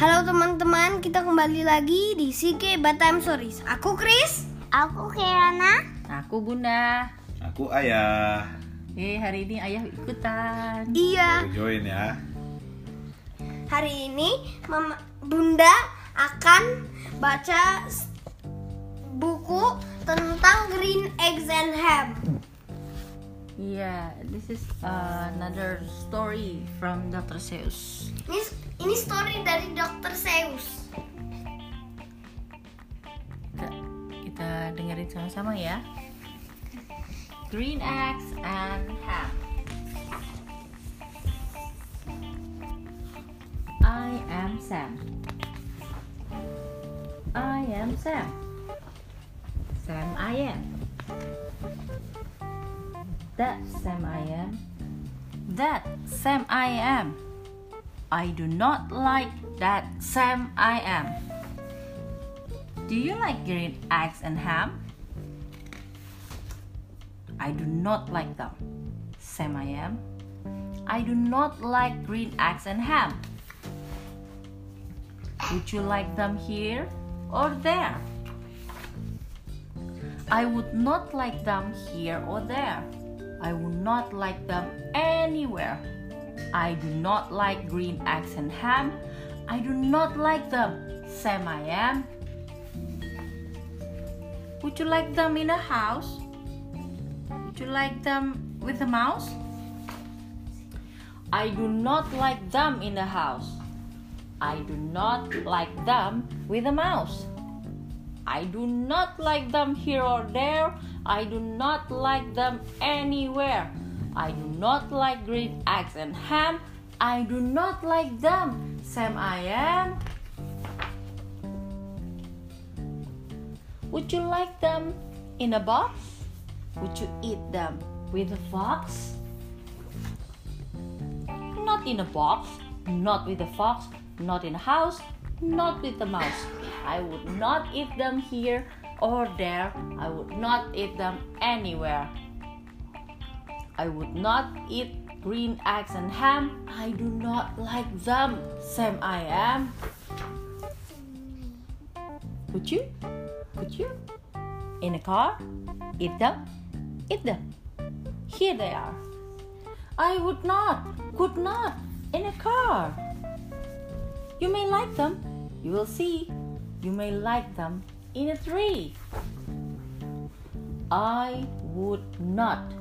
Halo teman-teman, kita kembali lagi di CK Batam Stories. Aku Chris. Aku Kirana. Aku Bunda. Aku ayah. Eh hari ini ayah ikutan. Iya, Aku join ya. hari ini Mama Bunda akan baca buku tentang green eggs and ham. Iya, this is another story from Dr. Seuss. Ini ini story dari Dr. Seuss. Kita, kita dengerin sama-sama ya. Green eggs and ham. I am Sam. I am Sam. Sam I am. That Sam I am. That Sam I am. I do not like that Sam I am. Do you like green eggs and ham? I do not like them. Sam I am. I do not like green eggs and ham. Would you like them here or there? I would not like them here or there. I would not like them anywhere. I do not like green eggs and ham. I do not like them. Sam I am. Would you like them in a house? Would you like them with a mouse? I do not like them in the house. I do not like them with a mouse. I do not like them here or there. I do not like them anywhere. I do not like green eggs and ham. I do not like them. Sam I am. Would you like them in a box? Would you eat them with a fox? Not in a box, not with a fox, not in a house, not with a mouse. I would not eat them here or there. I would not eat them anywhere. I would not eat green eggs and ham. I do not like them. Sam I am. Would you? Could you? In a car? Eat them? Eat them. Here they are. I would not, could not, in a car. You may like them. You will see. You may like them in a tree. I would not,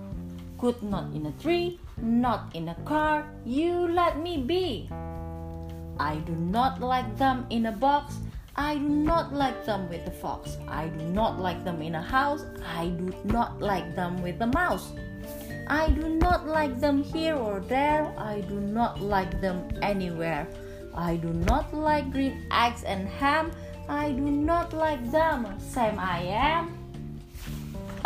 could not in a tree, not in a car. You let me be. I do not like them in a box. I do not like them with a fox. I do not like them in a house. I do not like them with a mouse. I do not like them here or there. I do not like them anywhere. I do not like green eggs and ham. I do not like them. Sam I am.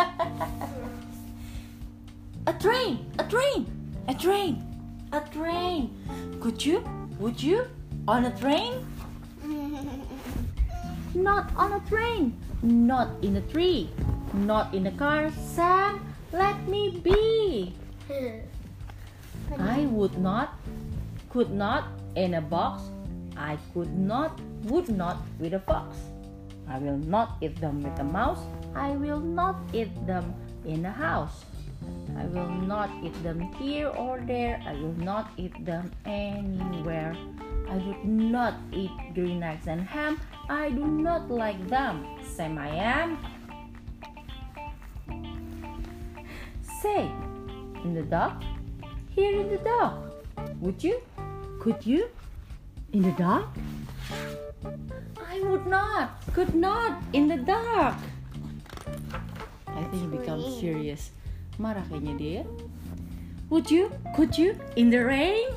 a train, a train, a train, a train. Could you? Would you? On a train? Not on a train. Not in a tree. Not in a car. Sam, let me be. I would not, could not in a box. I could not, would not with a fox. I will not eat them with a mouse. I will not eat them in a house. I will not eat them here or there. I will not eat them anywhere. I would not eat green eggs and ham. I do not like them. Sam I am. Say, in the dark, here in the dark. Would you? Could you? In the dark? I would not, could not, in the dark. I think he becomes serious. Marah kayaknya dia. Would you? Could you? In the rain?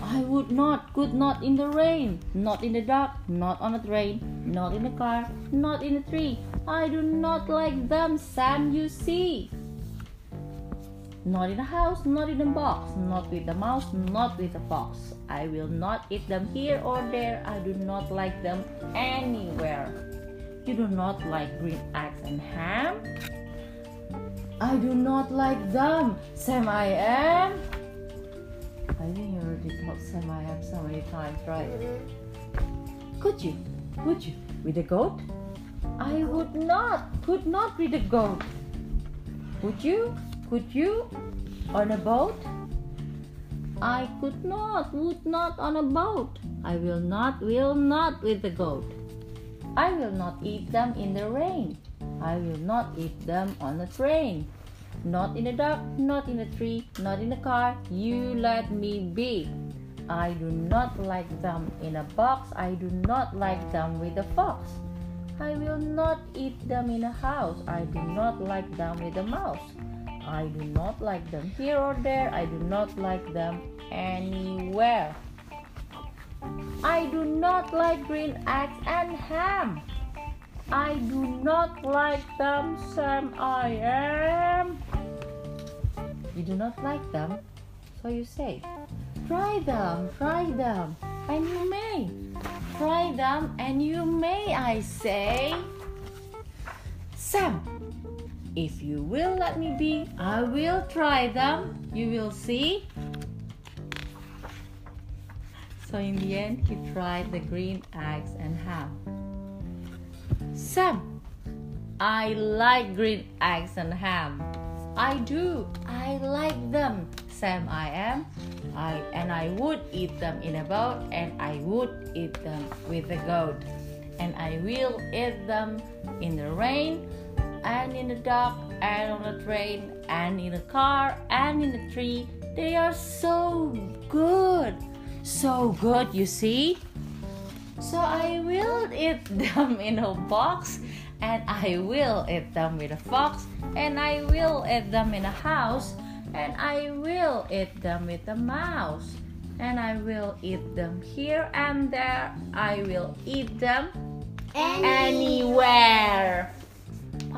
I would not, could not in the rain. Not in the dark, not on a train, not in a car, not in a tree. I do not like them, Sam, you see. Not in a house, not in a mm. box, not with a mouse, not with a fox. I will not eat them here or there. I do not like them anywhere. You do not like green eggs and ham? I do not like them. Sam I am. I think you already taught Sam I am so many times, right? Mm-hmm. Could you? Would you? With a goat? I would not. Could not with a goat. Would you? Could you? On a boat? I could not. Would not on a boat. I will not. Will not with the goat. I will not eat them in the rain. I will not eat them on a train. Not in the dark, not in a tree, not in a car. You let me be. I do not like them in a box. I do not like them with a fox. I will not eat them in a house. I do not like them with a mouse. I do not like them here or there. I do not like them anywhere. I do not like green eggs and ham. I do not like them, Sam. I am. You do not like them, so you say, Try them, try them, and you may. Try them, and you may, I say. Sam, if you will let me be, I will try them. You will see. So in the end, he tried the green eggs and ham. Sam, I like green eggs and ham. I do. I like them. Sam, I am. I and I would eat them in a boat, and I would eat them with a goat, and I will eat them in the rain, and in the dark, and on a train, and in a car, and in a tree. They are so good, so good. You see. So I will eat them in a box, and I will eat them with a fox, and I will eat them in a house, and I will eat them with a mouse, and I will eat them here and there. I will eat them anywhere.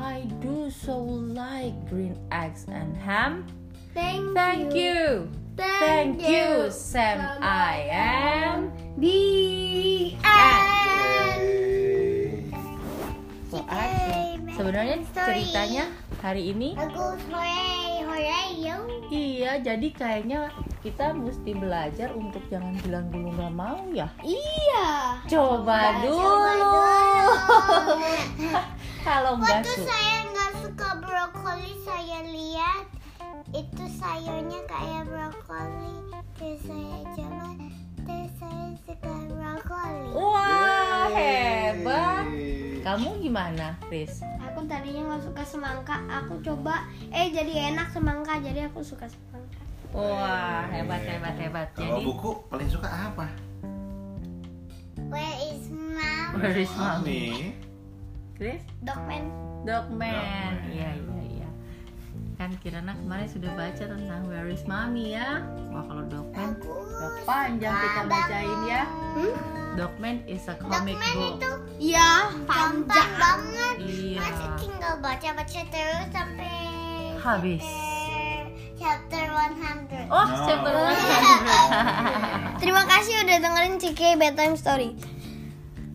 I do so like green eggs and ham. Thank, Thank you. Thank you, Sam. I am. The end. So. Sebenarnya ceritanya hari ini yo. iya jadi kayaknya kita mesti belajar untuk jangan bilang dulu nggak mau ya. Iya. Coba Coba dulu. dulu. Kalau nggak suka. saya nggak suka brokoli, saya lihat itu sayurnya kayak brokoli. Terus saya coba, terus saya suka brokoli. Wah hebat. Kamu gimana, Chris? Aku tadinya nggak suka semangka, aku coba, eh jadi enak semangka, jadi aku suka semangka. Wah hebat hebat hebat. Kalau Jadi buku paling suka apa? Where is mom? Where is mommy? Chris? Dogman. Dogman. Iya iya iya. Kan Kirana kemarin sudah baca tentang Where is Mommy ya. Wah kalau Dogman udah panjang kita bacain ya. Hmm? Dogman is a comic Dogman book. itu Iya, panjang banget. Iya. Masih tinggal baca-baca terus sampai Habis. chapter 100. Oh, No. chapter Oh, 100. Terima kasih udah dengerin CK Bedtime Story.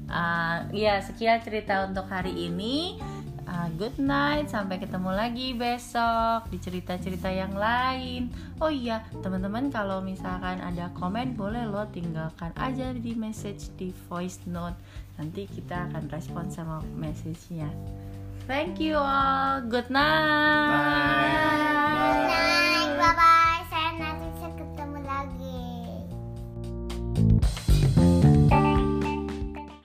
Ah, ya sekian cerita untuk hari ini. Ah, good night, sampai ketemu lagi besok di cerita-cerita yang lain. Oh iya, teman-teman kalau misalkan ada komen boleh lo tinggalkan aja di message di voice note. Nanti kita akan respon sama message-nya. Thank you all. Good night. Bye.